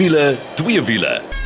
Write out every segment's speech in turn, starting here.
wiele, twee wiele.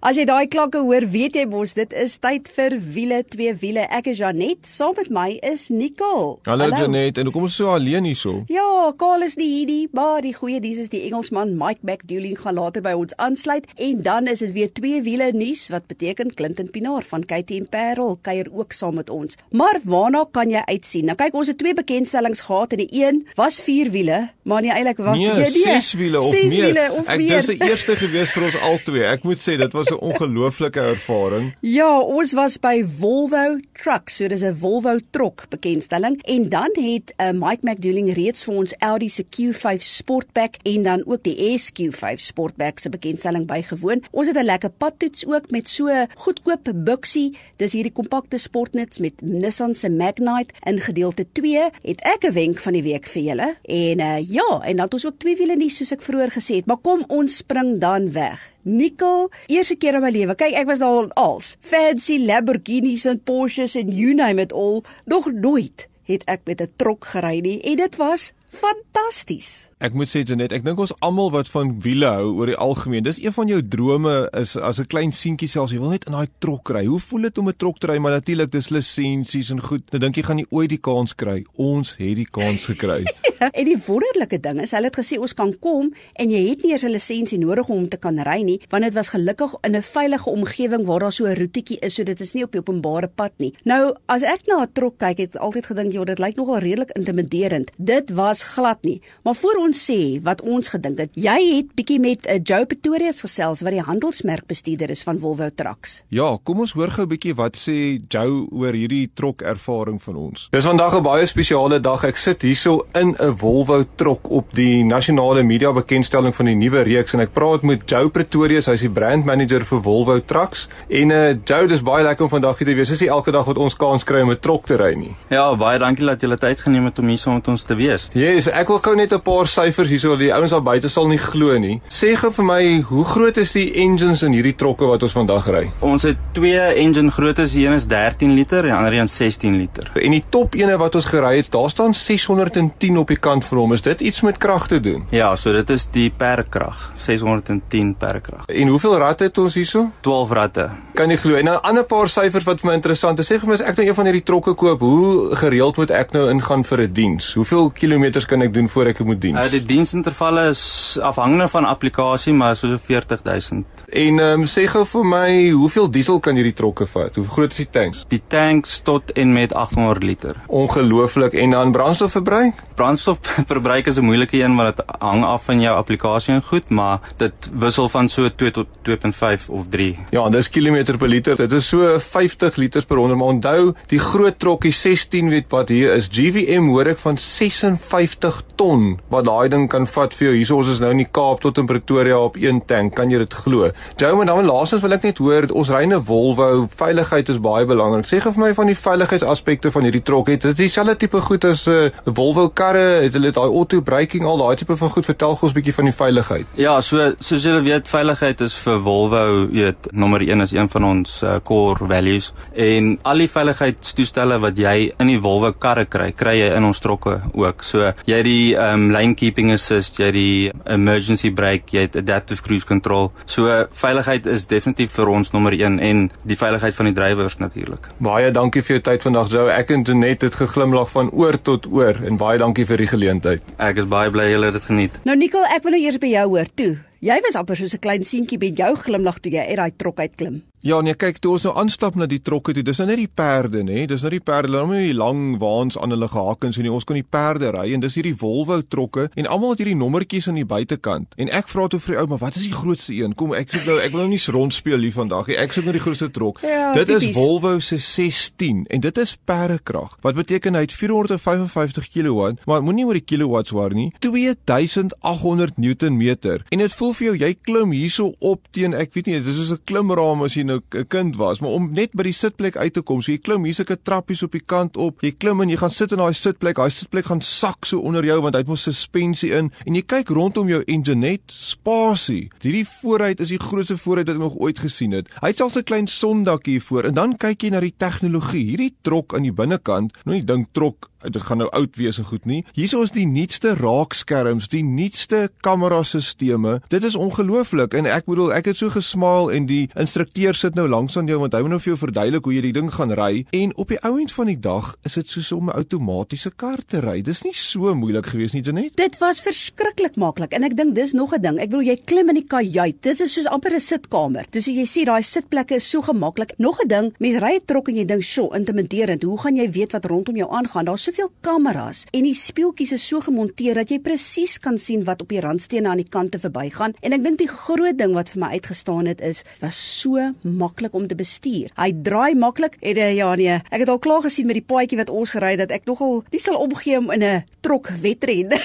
As jy daai klanke hoor, weet jy mos dit is tyd vir wiele twee wiele. Ek is Janet, saam met my is Nicole. Hallo, Hallo. Janet, en hoekom is so alleen hierso? Ja, Karl is nie hier nie, maar die goeie nuus is die Engelsman Mike McDouling gaan later by ons aansluit en dan is dit weer twee wiele nuus wat beteken Clinton Pinaar van Katie en Parel kuier ook saam met ons. Maar waarna kan jy uitsien? Nou kyk, ons het twee bekendstellings gehad en die een was vier wiele, maar nie eintlik wat nee, nee, ses wiele of ses meer. Wiele of ek meer. dis die eerste gewees vir ons albei. Ek moet sê dit was 'n ongelooflike ervaring. Ja, ons was by Volvo Trucks, so dis 'n Volvo trok bekendstelling en dan het uh, Mike McDouling reeds vir ons Audi se Q5 Sportback en dan ook die SQ5 Sportback se bekendstelling bygewoon. Ons het 'n lekker padtoets ook met so goedkoop buksie. Dis hierdie kompakte sportnuts met Nissan se Magnite in gedeelte 2. Het ek 'n wenk van die week vir julle. En uh, ja, en dan het ons ook twee wiele nie soos ek vroeër gesê het, maar kom ons spring dan weg. Nicole, eerste keer in my lewe. Kyk, ek was al als fancy Lamborghinis en Porsches en you name it all. Nog nooit het ek met 'n trok gery nie en dit was fantasties. Ek moet sê Janet, ek dink ons almal wat van wiele hou oor die algemeen, dis een van jou drome is as 'n klein seentjie selfs, jy wil net in daai trok ry. Hoe voel dit om 'n trok te ry? Maar natuurlik dis lisensies en goed. Nou dink jy gaan nie ooit die kans kry. Ons het die kans gekry. ja, en die wonderlike ding is, hulle het gesê ons kan kom en jy het nie eers 'n lisensie nodig om te kan ry nie, want dit was gelukkig in 'n veilige omgewing waar daar so 'n roetjie is, so dit is nie op die openbare pad nie. Nou, as ek na 'n trok kyk, het ek altyd gedink, "Ja, dit lyk nogal redelik intimiderend." Dit was glad nie. Maar voor ons sê wat ons gedink het. Jy het bietjie met uh, Joe Pretorius gesels wat die handelsmerkbestuurder is van Volvo Trucks. Ja, kom ons hoor gou 'n bietjie wat sê Joe oor hierdie trok ervaring van ons. Dis vandag 'n baie spesiale dag. Ek sit hierso in 'n Volvo trok op die nasionale media bekendstelling van die nuwe reeks en ek praat met Joe Pretorius, hy's die brand manager vir Volvo Trucks. En uh Joe, dis baie lekker om vandag hier te wees. Dis nie elke dag wat ons kans kry om 'n trok te ry nie. Ja, baie dankie dat jy tyd geneem het om hier saam met ons te wees. Yes, ek wil gou net 'n paar syfers hierso die ouens daar buite sal nie glo nie. Sê gou vir my, hoe groot is die engines in hierdie trokke wat ons vandag ry? Ons het twee engine groottes, een is 13 liter en die ander een 16 liter. En die top ene wat ons gery het, daar staan 610 op die kant vir hom. Is dit iets met krag te doen? Ja, so dit is die perkrag, 610 perkrag. En hoeveel ratte het ons hierso? 12 ratte. Kan jy glo? En 'n ander paar syfers wat vir my interessant is. Sê vir my as ek nou een van hierdie trokke koop, hoe gereeld moet ek nou ingaan vir 'n diens? Hoeveel kilometers kan ek doen voor ek moet diens? Uh, die diensintervalle is afhangende van applikasie, maar so 40000. En ehm um, sê gou vir my, hoeveel diesel kan hierdie trokke vat? Hoe groot is die tanks? Die tanks tot en met 800 liter. Ongelooflik. En dan brandstofverbruik? Brandstofverbruik is 'n moeilike een want dit hang af van jou applikasie en goed, maar dit wissel van so 2 tot 2.5 of 3. Ja, en dis kilometer per liter. Dit is so 50 liters per 100, maar onthou, die groot trokkie 16 weet wat hier is. GVM hoor ek van 56 ton wat daai ding kan vat vir jou. Hierso ons is nou in die Kaap tot in Pretoria op een tank. Kan jy dit glo? Jou maar dan laasens wil ek net hoor, ons ry 'n Volvo. Veiligheid is baie belangrik. Sê gou vir my van die veiligheidsaspekte van hierdie trok. Het dit dieselfde tipe goed as 'n uh, Volvo karre? Het hulle daai auto braking al daai tipe van goed? Vertel gou ons 'n bietjie van die veiligheid. Ja, so soos julle weet, veiligheid is vir Volvo, jy weet, nommer 1 is een van ons uh, core values en al die veiligheidstoestelle wat jy in die Volvo karre kry, kry jy in ons trokke ook. So jy het die um, lane keeping assist, jy het die emergency brake, jy het adaptive cruise control. So veiligheid is definitief vir ons nommer 1 en die veiligheid van die drywers natuurlik. Baie dankie vir jou tyd vandag, Joe. Ek en Janet het geglimlag van oor tot oor en baie dankie vir die geleentheid. Ek is baie bly julle het dit geniet. Nou Nicole, ek wil nou eers by jou hoor toe. Jy was amper soos 'n klein seentjie met jou glimlag toe jy uit daai trok uitklim. Ja, nee, kyk, toe ons nou aanstap na die trokke toe, dis nou net die perde, nê? Dis nou die perde, hulle het nie lang waans aan hulle gehakens nie. Ons kon die perde ry en dis hierdie Volvo trokke en almal het hierdie nommertjies aan die buitekant. En ek vra toe vir die ou, maar wat is die grootste een? Kom, ek soek nou, ek wil nou nie rondspeel hier vandag nie. Ek soek nou die grootste trok. Ja, dit typies. is Volvo se 16 en dit is perdekrag. Wat beteken hy het 455 kW, maar moenie oor die kilowatts waar nie. 2800 Newtonmeter. En dit voel vir jou jy klim hierso op teen ek weet nie, dit is soos 'n klimraam as jy nou 'n kind was, maar om net by die sitplek uit te kom, so jy klim hier sulke trappies op die kant op. Jy klim en jy gaan sit in daai sitplek. Daai sitplek gaan sak so onder jou want hy het mos suspensie in en jy kyk rondom jou engine net spasie. Hierdie vooruit is die grootste vooruit wat ek nog ooit gesien het. Hy het selfs 'n klein sondak hier voor en dan kyk jy na die tegnologie. Hierdie trok aan die binnekant, nou die ding trok dit gaan nou oud wees en goed nie. Hierso is die nuutste raakskerms, die nuutste kamerasisteme. Dit is ongelooflik en ek bedoel ek het so gesmaal en die instrukteur sit nou langs aan jou want hy moet nou vir jou verduidelik hoe jy die ding gaan ry en op die ou end van die dag is dit soos om 'n outomatiese kar te ry. Dis nie so moeilik gewees nie, Janet. Dit was verskriklik maklik en ek dink dis nog 'n ding. Ek bedoel jy klim in die kajuit. Dit is soos amper 'n sitkamer. Dus jy sien daai sitplekke is so gemaklik. Nog 'n ding, mense ry 'n trok en jy dink, "Sjoe, intimiderend. Hoe gaan jy weet wat rondom jou aangaan?" Daar's soveel kameras en die speeltjies is so gemonteer dat jy presies kan sien wat op die randstene aan die kante verbygaan. En ek dink die groot ding wat vir my uitgestaan het is, was so maklik om te bestuur. Hy draai maklik en uh, ja nee, ek het al klaar gesien met die paadjie wat ons gery het dat ek nogal nie sal omgee om in 'n trok wedren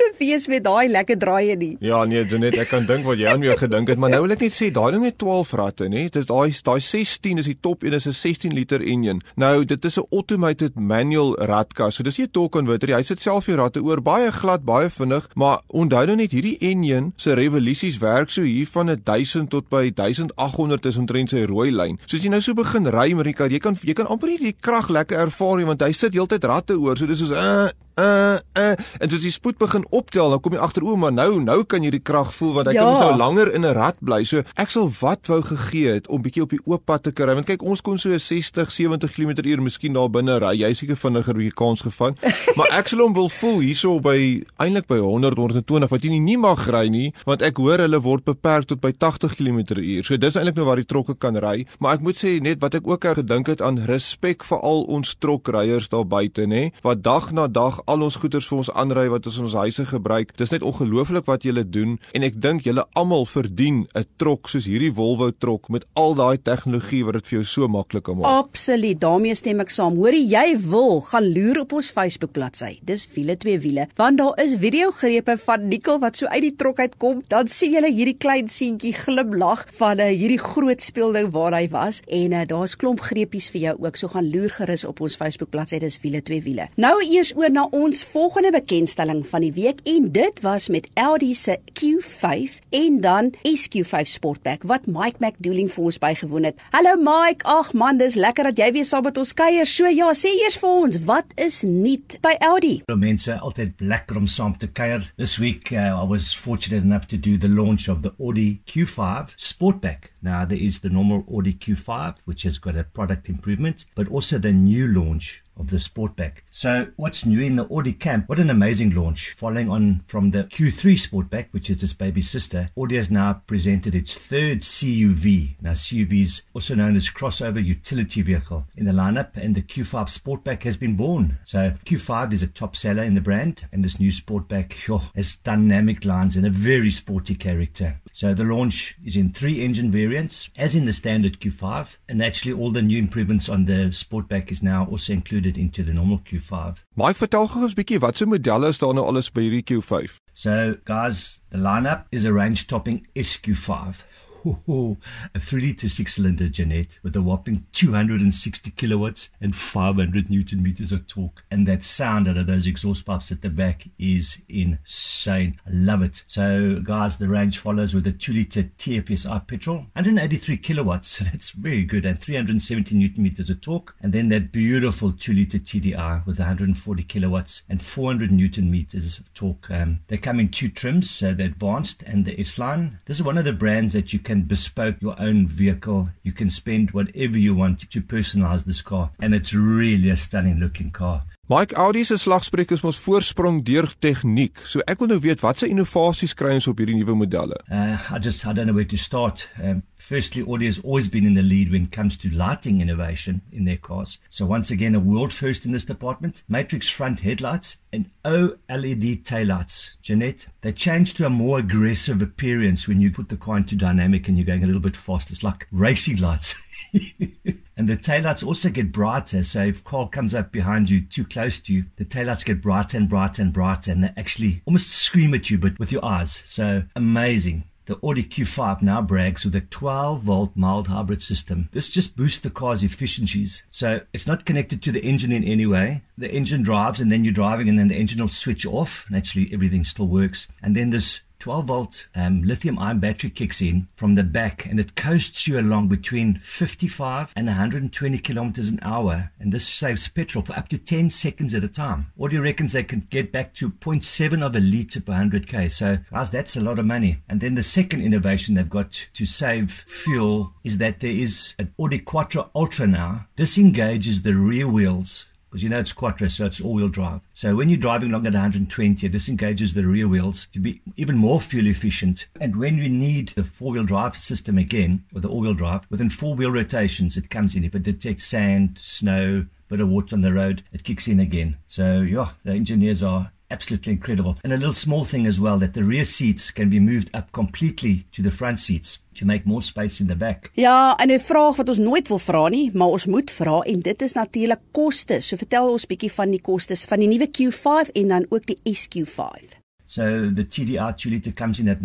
te wees met daai lekker draaie nie. Ja nee, Janet, ek kan dink wat jy aan my gedink het, maar nou wil ek net sê daai ding met 12 ratte, nê? Dit daai daai 16 is die top een, is 'n 16 liter engine. Nou, dit is 'n automated manual ratkas. So dis nie 'n torque converter. Hy sit self die ratte oor, baie glad, baie vinnig, maar onthou nou net hierdie engine se revolusies werk so hier van 1000 tot by 1800 is omtrent sy rooi lyn. Soos jy nou so begin ry met die kar, jy kan jy kan amper nie die krag lekker ervaar nie want hy sit heeltyd ratte oor. So dis soos uh uh uh en as jy spoed begin optel dan kom jy agter o maar nou nou kan jy die krag voel want hy ja. kan nou langer in 'n rad bly. So ek sal wat wou gegee het om bietjie op die oop pad te kry want kyk ons kon so 60 70 km/h miskien daar binne ry. Jy seker vinniger bietjie kans gevang. Maar ek sal hom wil voel hierso by eintlik by 100 120 wat jy nie, nie mag ry nie want ek hoor hulle word beperk tot by 80 km/h so dis eintlik nou waar die trokke kan ry. Maar ek moet sê net wat ek ook gedink het aan respek vir al ons trokryers daar buite nê wat dag na dag al ons goederes vir ons aanry wat ons in ons huise gebruik. Dis net ongelooflik wat julle doen en ek dink julle almal verdien 'n trok soos hierdie Volvo trok met al daai tegnologie wat dit vir jou so maklik maak. Absoluut. daarmee stem ek saam. Hoorie jy wil gaan loer op ons Facebook bladsy. Dis wiele twee wiele want daar is videogrepe van Nikkel wat so uit die trok uitkom. Dan sien julle hierdie klein seentjie glimlag van uh, hierdie groot speelding waar hy was en uh, daar's klomp greepies vir jou ook. So gaan loer gerus op ons Facebook bladsy. Dis wiele twee wiele. Nou eers oor na ons volgende bekendstelling van die week en dit was met Audi se Q5 en dan SQ5 Sportback wat Mike McDooling vir ons bygewoon het. Hallo Mike, ag man, dis lekker dat jy weer saam met ons kuier. So ja, sê eers vir ons, wat is nuut by Audi? Mense, altyd lekker om saam te kuier. This week uh, I was fortunate enough to do the launch of the Audi Q5 Sportback. Now there is the normal Audi Q5 which has got a product improvement, but also the new launch of the Sportback. So, what's new in the Audi camp? What an amazing launch. Following on from the Q3 Sportback, which is this baby sister, Audi has now presented its third CUV. Now, CUV is also known as crossover utility vehicle in the lineup, and the Q5 Sportback has been born. So, Q5 is a top seller in the brand, and this new Sportback has dynamic lines and a very sporty character. So, the launch is in three engine variants, as in the standard Q5, and actually all the new improvements on the Sportback is now also included into the normal Q5. Mike, vertel gou ons bietjie watse modelle is daar nou alles by hierdie Q5? So, guys, the lineup is a range topping SQ5. A 3 litre six cylinder Jeanette with a whopping 260 kilowatts and 500 newton meters of torque. And that sound out of those exhaust pipes at the back is insane. I love it. So, guys, the range follows with a 2 litre TFSI petrol, 183 kilowatts. That's very good. And 370 newton meters of torque. And then that beautiful 2 litre TDI with 140 kilowatts and 400 newton meters of torque. Um, they come in two trims, so the advanced and the S line. This is one of the brands that you can can bespoke your own vehicle. You can spend whatever you want to personalize this car. And it's really a stunning looking car. Mike Audi se slagspreuk is mos voorsprong deur tegniek. So ek wil nou weet watse innovasies kry ons op hierdie nuwe modelle. Uh, I just I don't know where to start. Um, firstly, Audi has always been in the lead when it comes to lighting innovation in their cars. So once again, a world first in this department. Matrix front headlights and OLED taillights. Jeanette, they change to a more aggressive appearance when you put the car into dynamic and you're going a little bit fast. It's like racing lights. and the taillights also get brighter. So if car comes up behind you too close to you, the taillights get brighter and brighter and brighter, and they actually almost scream at you, but with your eyes. So amazing. The Audi Q5 now brags with a 12 volt mild hybrid system. This just boosts the car's efficiencies. So it's not connected to the engine in any way. The engine drives and then you're driving and then the engine will switch off. Naturally, everything still works. And then this 12 volt um, lithium ion battery kicks in from the back and it coasts you along between 55 and 120 kilometers an hour. And this saves petrol for up to 10 seconds at a time. Audi reckons they can get back to 0.7 of a litre per 100k. So, guys, that's a lot of money. And then the second innovation they've got to save fuel is that there is an Audi Quattro Ultra now. This engages the rear wheels because you know it's quattro, so it's all-wheel drive. So when you're driving along at 120, it disengages the rear wheels to be even more fuel efficient. And when you need the four-wheel drive system again, or the all-wheel drive, within four-wheel rotations, it comes in. If it detects sand, snow, bit of water on the road, it kicks in again. So yeah, the engineers are absolutely incredible. And a little small thing as well that the rear seats can be moved up completely to the front seats to make more space in the back. Ja, en 'n vraag wat ons nooit wil vra nie, maar ons moet vra en dit is natuurlik koste. So vertel ons bietjie van die kostes van die nuwe Q5 en dan ook die SQ5. So the TDI 2 liter comes in at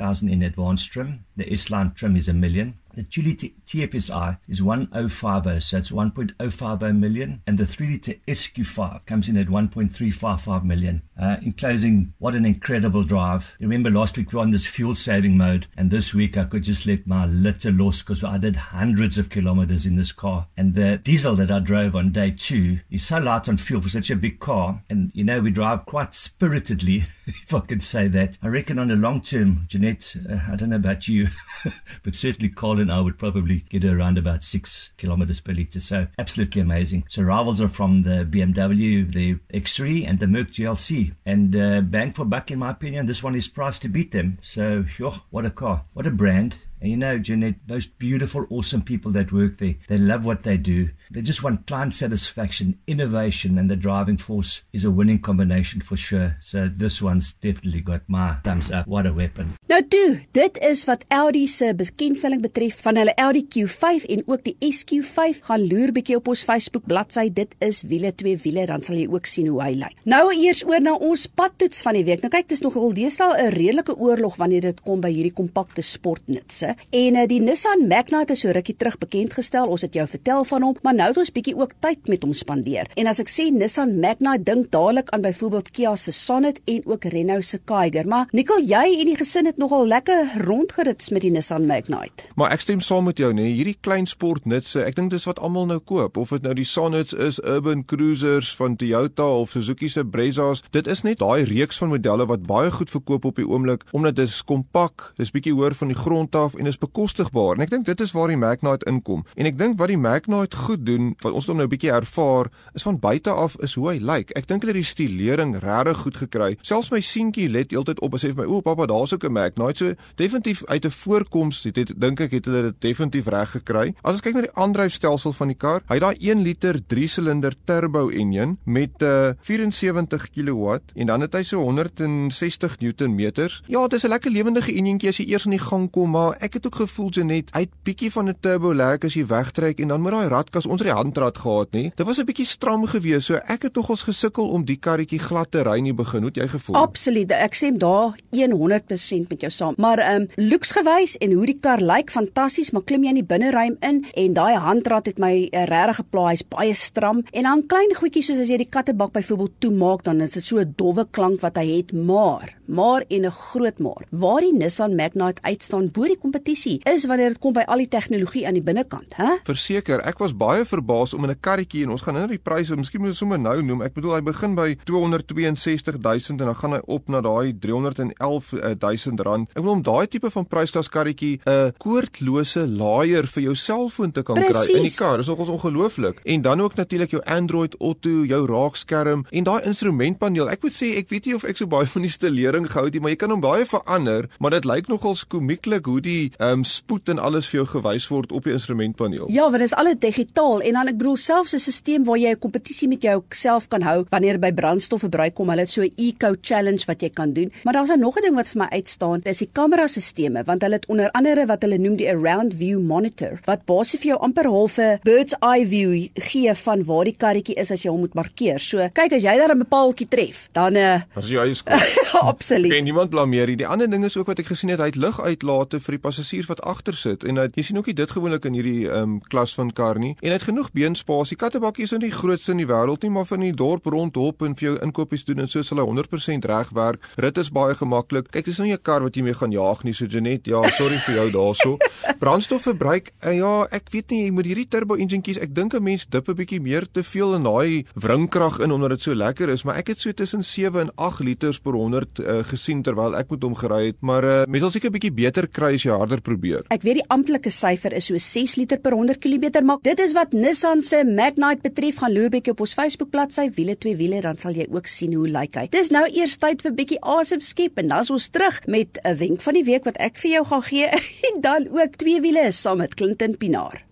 960,000 in advanced trim. The S-Line trim is a million. The 2 litre TFSI is 1050, so it's 1.050 million. And the 3 litre SQ5 comes in at 1.355 million. Uh, in closing, what an incredible drive. Remember last week we were on this fuel saving mode, and this week I could just let my litter loose because I did hundreds of kilometers in this car. And the diesel that I drove on day two is so light on fuel for such a big car. And you know, we drive quite spiritedly, if I can say that. I reckon on the long term, Jeanette, uh, I don't know about you, but certainly and I would probably get around about six kilometers per liter. So absolutely amazing. So rivals are from the BMW, the X3 and the Merc GLC. And uh, bang for buck, in my opinion, this one is priced to beat them. So, what a car. What a brand. And you know, Jeanette, those beautiful, awesome people that work there, they love what they do. They just want client satisfaction, innovation, and the driving force is a winning combination for sure. So this one's definitely got my thumbs up. What a weapon. Nou toe, dit is wat Audi se bekendstelling betref van hulle Audi Q5 en ook die SQ5. Gaan loer bietjie op ons Facebook bladsy. Dit is wiele twee wiele, dan sal jy ook sien hoe hy lyk. Nou eers oor na ons padtoets van die week. Nou kyk, dis nogal deesdae 'n redelike oorlog wanneer dit kom by hierdie kompakte sportnutse. En uh, die Nissan Magnite is so rukkie terug bekend gestel. Ons het jou vertel van hom, maar nou het ons bietjie ook tyd met hom spandeer. En as ek sê Nissan Magnite, dink dadelik aan byvoorbeeld Kia se Sonet en ook Renault se Kiger. Maar Nikkel, jy en die gesin het nogal lekker rondgerits met die Nissan Magnite. Maar ek stem saam met jou, nee, hierdie klein sportnutse, ek dink dis wat almal nou koop, of dit nou die Sonets is, Urban Cruisers van Toyota of Suzuki se Brezzas. Dit is net daai reeks van modelle wat baie goed verkoop op die oomblik omdat dit is kompak, dis bietjie hoër van die grond af en is bekostigbaar. En ek dink dit is waar die Magnite inkom. En ek dink wat die Magnite goed doen, wat ons hom nou 'n bietjie ervaar, is van buite af is hoe hy lyk. Ek dink hulle het die stilering regtig goed gekry. Selfs my seentjie let heeltyd op en sê vir my: "O, pappa, daar's ook 'n Magnite." So definitief uit 'n voorkoms het, het dink ek het hulle dit definitief reg gekry. As ons kyk na die aandryfstelsel van die kar, hy het daai 1 liter 3-silinder turbo enjin met 'n uh, 74 kW en dan het hy so 160 Newtonmeters. Ja, dit is 'n lekker lewendige enjintjie as jy eers in die gang kom, maar ek het ook gevoel Janet, hy het bietjie van 'n turbo lag as jy wegtrek en dan met daai radkas ons het die handrad gehad, nê. Dit was 'n bietjie stram geweest, so ek het tog ons gesukkel om die karretjie glad te ry nie begin. Hoe het jy gevoel? Absoluut. Ek sê daar 100% met jou saam. Maar ehm um, looks gewys en hoe die kar lyk fantasties, maar klim jy in die binneruim in en daai handrad het my uh, regtig geplaai. Hy's baie stram en dan klein goedjies soos as jy die kattebak byvoorbeeld toemaak, dan is dit so 'n dowwe klank wat hy het, maar maar en 'n groot maar. Waar die Nissan Magnite uitstaan bo die kompetisie is wanneer dit kom by al die tegnologie aan die binnekant, hè? Verseker, ek was baie verbaas om in 'n karretjie en ons gaan nou die pryse, miskien moet ons sommer nou noem. Ek bedoel hy begin by 262000 en dan gaan hy op na daai 311000 rand. Ek bedoel om daai tipe van prysklas karretjie 'n koordlose laaier vir jou selfoon te kan Precies. kry in die kar. Dis nogals ongelooflik. En dan ook natuurlik jou Android Auto, jou raakskerm en daai instrumentpaneel. Ek moet sê ek weet nie of ek so baie van die stelering gehou het nie, maar jy kan hom baie verander, maar dit lyk nogals komieklik hoe die ehm um, spoed en alles vir jou gewys word op die instrumentpaneel. Ja, want dit is alles digitaal en dan ek bedoel selfs 'n stelsel waar jy 'n kompetisie met jouself kan hou wanneer by brandstofverbruik kom. Hulle het so 'n eco challenge wat jy kan doen. Maar daar's nou nog 'n ding wat vir my uitstaan, dis die kamerasisteme want hulle het onder andere wat hulle noem die around view monitor wat basies vir jou amper half 'n bird's eye view gee van waar die karretjie is as jy hom moet markeer. So kyk as jy daar 'n bepaaltjie tref, dan uh As jy eie skool. Absoluut. En niemand blameer nie. Die ander ding is ook wat ek gesien het, hy het liguitlate vir die passasiers wat agter sit en uh, jy sien ook nie dit gewoonlik in hierdie um, klas van kar nie. En hy het genoeg beenspasie. Kattebakkie is nou nie die grootste in die wêreld nie, maar van die dorp rondhop en vir jou inkopies doen en so sal hy 100% reg werk. Rit is baie gemaklik. Kyk, dis nou nie 'n kar wat jy mee gaan jaag nie, so Janet. Ja, sorry vir jou daarso. Brandstofverbruik, uh, ja, ek weet nie, jy moet hierdie turbo engine kies. Ek dink 'n mens dip 'n bietjie meer te veel in daai wringkrag in omdat dit so lekker is, maar ek het so tussen 7 en 8 liters per 100 uh, gesien terwyl ek met hom gery het, maar uh, mens sal seker 'n bietjie beter kry as jy harder probeer. Ek weet die amptelike syfer is so 6 liter per 100 km, maar dit is wat Nissan se Magnite betref. Gaan loer bietjie op ons Facebook bladsy wiele twee wiele dan sal jy ook sien hoe lyk hy. Dis nou eers tyd vir bietjie asem skep en dan is ons terug met 'n wenk van die week wat ek vir jou gaan gee en dan ook twee wiele saam met Clinton Pinaar.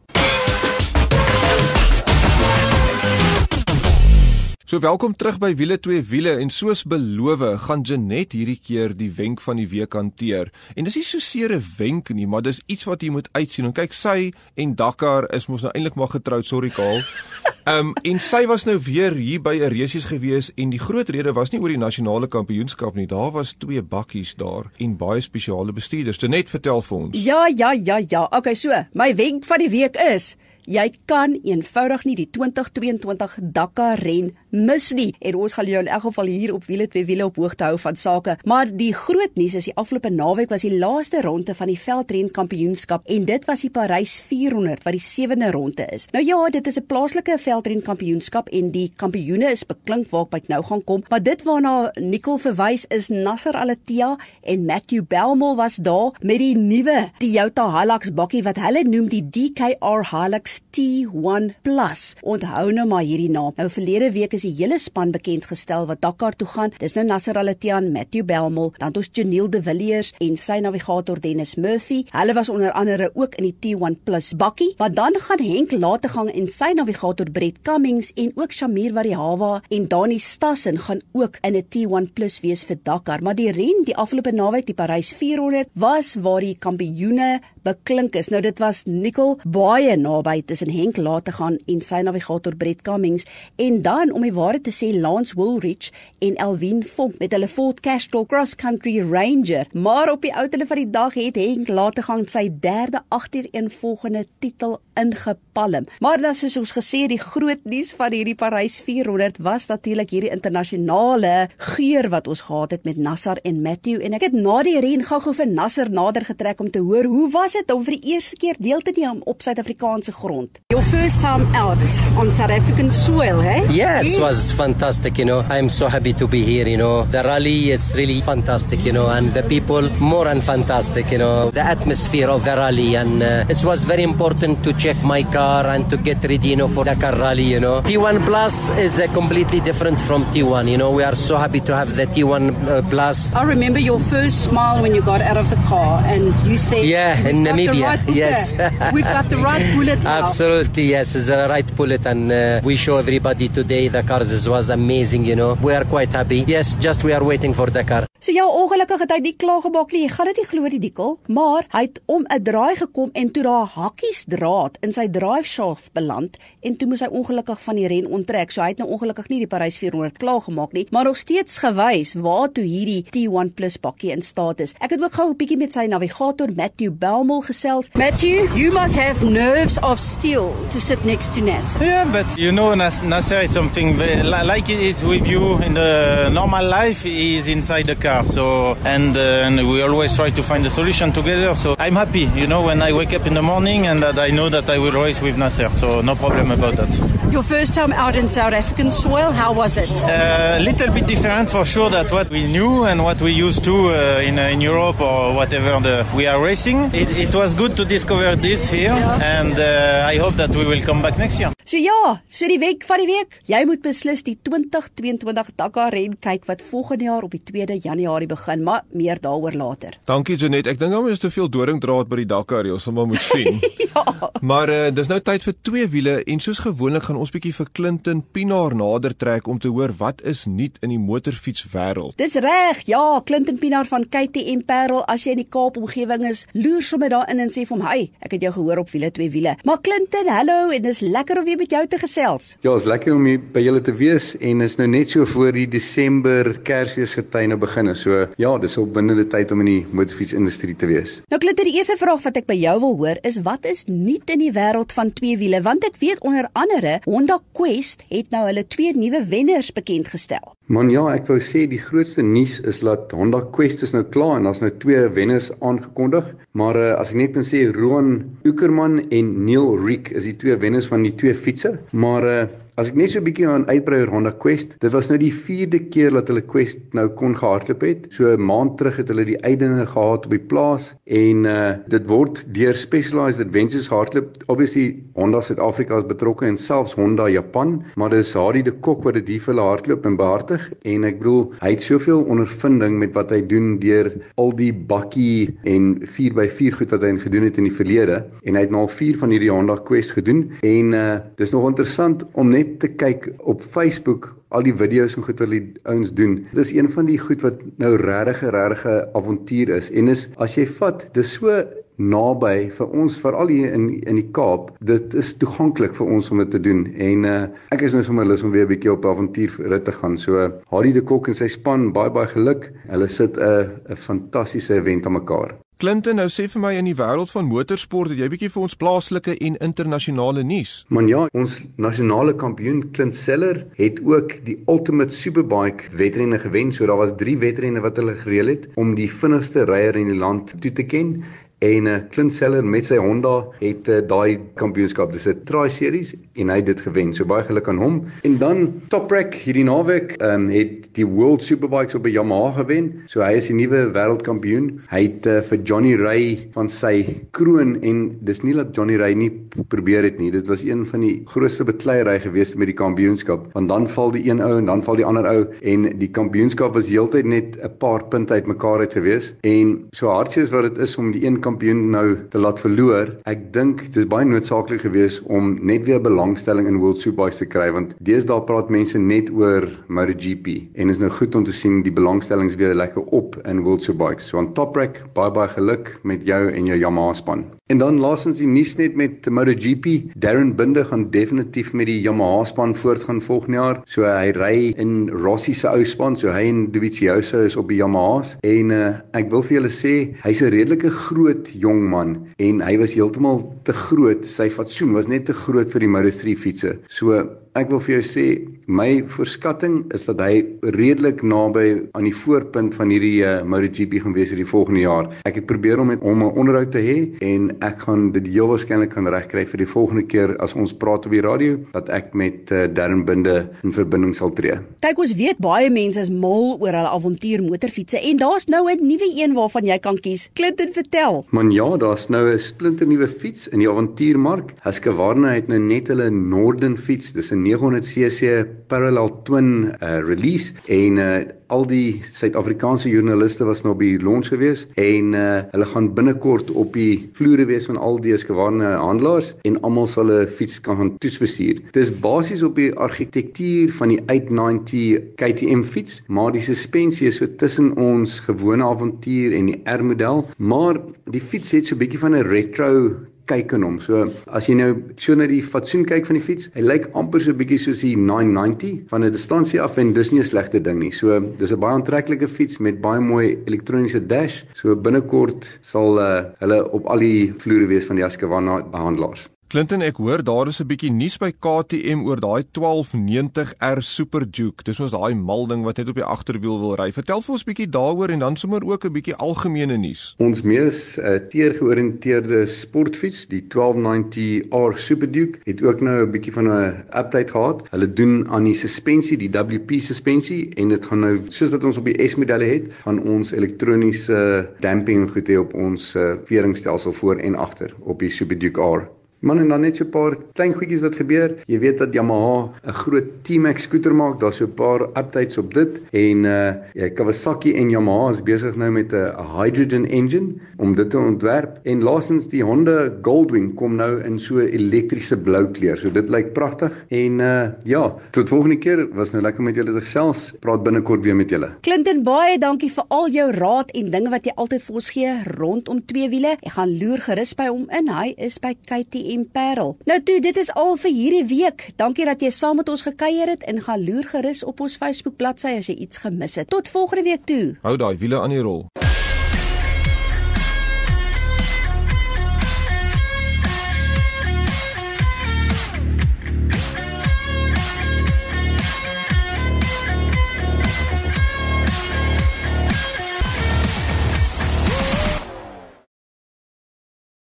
So welkom terug by Wiele 2 Wiele en soos beloof gaan Janet hierdie keer die wenk van die week hanteer. En dis nie so seer 'n wenk nie, maar dis iets wat jy moet uitsien. En kyk, sy en Dakar is mos nou eintlik maar getroud, sorry Kaal. Ehm um, en sy was nou weer hier by 'n resies gewees en die groot rede was nie oor die nasionale kampioenskap nie. Daar was twee bakkies daar en baie spesiale bestuurders. Janet, vertel vir ons. Ja, ja, ja, ja. Okay, so, my wenk van die week is Jy kan eenvoudig nie die 2022 Dakar ren mis nie. En ons gaan jou in elk geval hier op wiele twee wiele op hoogte hou van sake. Maar die groot nuus is die afgelope naweek was die laaste ronde van die veldren kampioenskap en dit was die Parys 400 wat die sewende ronde is. Nou ja, dit is 'n plaaslike veldren kampioenskap en die kampioene is beklink waar ek nou gaan kom. Maar dit waarna Nicole verwys is Nasser Al-Attiyah en Matthew Belmol was daar met die nuwe Toyota Hilux bakkie wat hulle noem die DKR Hilux T1 Plus. Onthou nou maar hierdie naam. Nou verlede week is die hele span bekend gestel wat Dakar toe gaan. Dis nou Nasser Al-Attiyah, Matthew Belmol, dan ons Janiel De Villiers en sy navigator Dennis Murphy. Hulle was onder andere ook in die T1 Plus bakkie. Maar dan gaan Henk Lategang en sy navigator Brett Cummings en ook Shamir Varihawa en Dani Stassen gaan ook in 'n T1 Plus wees vir Dakar. Maar die ren die afgelope naweek, die Parys 400, was waar die kampioene beklink is. Nou dit was Nicole baie naby tussen Henk Lategang en sy navigator Brett Cummings en dan om die waarheid te sê Lance Woolrich en Elwin Vonk met hulle Ford Castrol Cross Country Ranger. Maar op die ouene van die dag het Henk Lategang sy derde agtereenvolgende titel ingepalm. Maar dan soos ons gesê die groot nuus van hierdie Parys 400 was natuurlik hierdie internasionale geur wat ons gehad het met Nasser en Matthew en ek het na die ren gou-gou vir Nasser nader getrek om te hoor hoe was dit om vir die eerste keer deel te neem op Suid-Afrikaanse grond. Your first time out on South African soil, hey? Yeah, it was fantastic, you know. I'm so happy to be here, you know. The rally it's really fantastic, you know, and the people more than fantastic, you know. The atmosphere of the rally and uh, it was very important to check my car and to get ready, you know, for Dakar rally, you know. T1 Plus is uh, completely different from T1, you know. We are so happy to have the T1 uh, Plus. I remember your first smile when you got out of the car and you said, Yeah, in Namibia. Right yes. We've got the right bullet now. Absolutely, yes, it's the right bullet, and uh, we show everybody today the cars was amazing. You know, we are quite happy. Yes, just we are waiting for the car. So ja, ongelukkig het hy die klaar gemaak nie. Jy gaan dit nie glo die dikkel, maar hy het om 'n draai gekom en toe daar hakkies draad in sy drive shaft beland en toe moes hy ongelukkig van die ren onttrek. So hy het nou ongelukkig nie die Parys 400 klaar gemaak nie, maar nog steeds gewys waartoe hierdie T1 Plus bakkie in staat is. Ek het ook gou 'n bietjie met sy navigator Matthew Belmol gesels. Matthew, you must have nerves of steel to sit next to Nasser. Yeah, but you know, Nas- Nasser is something like it is with you in the normal life. Is inside the car, so and and we always try to find a solution together. So I'm happy, you know, when I wake up in the morning and that I know that I will race with Nasser. So no problem about that. Your first time out in South African soil, how was it? A uh, little bit different for sure that what we knew and what we used to uh, in uh, in Europe or whatever the, we are racing. It, it was good to discover this here, and uh, I hope that we will come back next year. So ja, so die week van die week. Jy moet beslis die 2022 Dakar ren kyk wat volgende jaar op die 2de Januarie begin, maar meer daaroor later. Dankie Janet. Ek dink hom is te veel doringdraad by die Dakar, jy sal maar moet sien. ja. Maar uh, dis nou tyd vir twee wiele en soos gewoonlik gaan ons bietjie vir Clinton Pinaar nader trek om te hoor wat is nuut in die motorfiets wêreld. Dis reg. Ja, Clinton Pinaar van KTM Parel, as jy in die Kaap omgewing is, loer sommer daarin en sê vir hom, "Hey, ek het jou gehoor op wiele twee wiele." Maar Clinton, hallo en dis lekker om weer met jou te gesels. Ja, is lekker om hier by julle te wees en is nou net so voor die Desember Kersfeesgety nou begin. So ja, dis op binne die tyd om in die motorfietsindustrie te wees. Nou Clinton, die eerste vraag wat ek by jou wil hoor is wat is nuut in die wêreld van twee wiele? Want ek weet onder andere Honda Quest het nou hulle twee nuwe wenners bekend gestel. Man ja, ek wou sê die grootste nuus is dat Honda Quest is nou klaar en daar's nou twee wenners aangekondig. Maar uh, as ek net kan sê Roan Uckerman en Neil Riek is die twee wenners van die twee fietses. Maar uh, As ek net so 'n bietjie aan uitbrei oor Honda Quest, dit was nou die 4de keer dat hulle Quest nou kon gehardloop het. So 'n maand terug het hulle die uitdinge gehad op die plaas en uh dit word deur Specialized Adventures gehardloop. Obviously Honda Suid-Afrika is betrokke en selfs Honda Japan, maar dis Hardy de Kok wat dit hier vir hulle hardloop en behartig en ek bedoel hy het soveel ondervinding met wat hy doen deur al die bakkie en 4x4 goed wat hy gedoen het in die verlede en hy het nou al 4 van hierdie Honda Quest gedoen en uh dis nog interessant om net net te kyk op Facebook al die video's en goed die ouens doen. Dit is een van die goed wat nou regtig 'n regte avontuur is en is as jy vat, dis so naby vir ons veral hier in in die Kaap. Dit is toeganklik vir ons om dit te doen en uh, ek is nou sommer lus om weer 'n bietjie op avontuur rit te gaan. So Harry de Kok en sy span baie baie geluk. Hulle sit 'n 'n fantastiese event aan mekaar. Clinton, nou sê vir my in die wêreld van motorsport, het jy bietjie vir ons plaaslike en internasionale nuus? Man ja, ons nasionale kampioen Clint Seller het ook die Ultimate Superbike wedrenne gewen. So daar was 3 wedrenne wat hulle gereël het om die vinnigste ryer in die land toe te ken en uh, Clint Seller met sy Honda het uh, daai kampioenskap. Dis 'n tri series en hy het dit gewen. So baie geluk aan hom. En dan Toprak hierdie naweek um, het die World Superbikes op 'n Yamaha gewen. So hy is die nuwe wêreldkampioen. Hy het uh, vir Johnny Ray van sy kroon en dis nie dat Johnny Ray nie probeer het nie. Dit was een van die grootste bekleierery gewees met die kampioenskap. Want dan val die een ou en dan val die ander ou. En die kampioenskap was heeltyd net 'n paar punte uitmekaar uit gewees en so hartseer as wat dit is om die een kampioen nou te laat verloor. Ek dink dit is baie noodsaaklik geweest om net weer belangstelling in World Superbikes te kry want deesdae praat mense net oor MotoGP en is nou goed om te sien die belangstellings weer lekker op in World Superbikes. So aan Toprak, baie baie geluk met jou en jou Yamaha span. En dan laasens die nuus net met MotoGP. Darren Binder gaan definitief met die Yamaha span voortgaan volgende jaar. So hy ry in Rossi se ou span, so hy en Dovizioso is op die Yamahas en uh, ek wil vir julle sê hy's 'n redelike groot groot jong man en hy was heeltemal te groot. Sy fatsoen was net te groot vir die Moto3 fietsse. So ek wil vir jou sê my voorskatting is dat hy redelik naby aan die voorpunt van hierdie uh, MotoGP gaan wees hierdie volgende jaar. Ek het probeer om met hom 'n onderhoud te hê en ek gaan dit heel waarskynlik kan regkry vir die volgende keer as ons praat op die radio dat ek met uh, Darren Binde in verbinding sal tree. Kyk ons weet baie mense is mal oor hulle avontuur motorfietsse en daar's nou 'n nuwe een waarvan jy kan kies. Clinton vertel. Man ja, daar's nou 'n splinter nuwe fiets in die avontuurmark. Husqvarna het nou net hulle Norden fiets, dis 'n 900cc parallel twin uh, release en uh, al die Suid-Afrikaanse joernaliste was nou by die launch gewees en uh, hulle gaan binnekort op die vloere wees van al die Husqvarna handelaars en almal sal 'n fiets kan gaan toesbestuur. Dit is basies op die argitektuur van die 890 KTM fiets, maar die suspensie is so tussen ons gewone avontuur en die R-model, maar die fiets het so 'n bietjie van 'n retro kyk in hom. So as jy nou so na die fatsoen kyk van die fiets, hy lyk amper so bietjie soos die 990 van 'n distansie af en dis nie 'n slegte ding nie. So dis 'n baie aantreklike fiets met baie mooi elektroniese dash. So binnekort sal uh, hulle op al die vloere wees van die Husqvarna handelaars. Clinton, ek hoor daar is 'n bietjie nuus by KTM oor daai 1290R Super Duke. Dis mos daai mal ding wat net op die agterwiel wil ry. Vertel vir ons bietjie daaroor en dan sommer ook 'n bietjie algemene nuus. Ons mees uh, teergeoriënteerde sportfiets, die 1290R Super Duke, het ook nou 'n bietjie van 'n update gehad. Hulle doen aan die suspensie, die WP suspensie en dit gaan nou soos wat ons op die S-modelle het, gaan ons elektroniese damping goed hê op ons uh, veringstelsel voor en agter op die Super Duke R. Man en dan net so 'n paar klein goedjies wat gebeur. Jy weet dat Yamaha 'n groot T-Max skooter maak. Daar's so 'n paar updates op dit en uh Kawasaki en Yamaha is besig nou met 'n hydrogen engine om dit te ontwerp. En laasens die Honda Goldwing kom nou in so elektriese blou kleur. So dit lyk pragtig en uh ja, tot volgende keer. Was nou lekker met julle gesels. Praat binnekort weer met julle. Clinton baie dankie vir al jou raad en dinge wat jy altyd vir ons gee rondom twee wiele. Ek gaan loer gerus by hom in. Hy is by KTM Parel. Nou toe, dit is al vir hierdie week. Dankie dat jy saam met ons gekuier het en gaan loer gerus op ons Facebook bladsy as jy iets gemis het. Tot volgende week toe. Hou daai wiele aan die rol.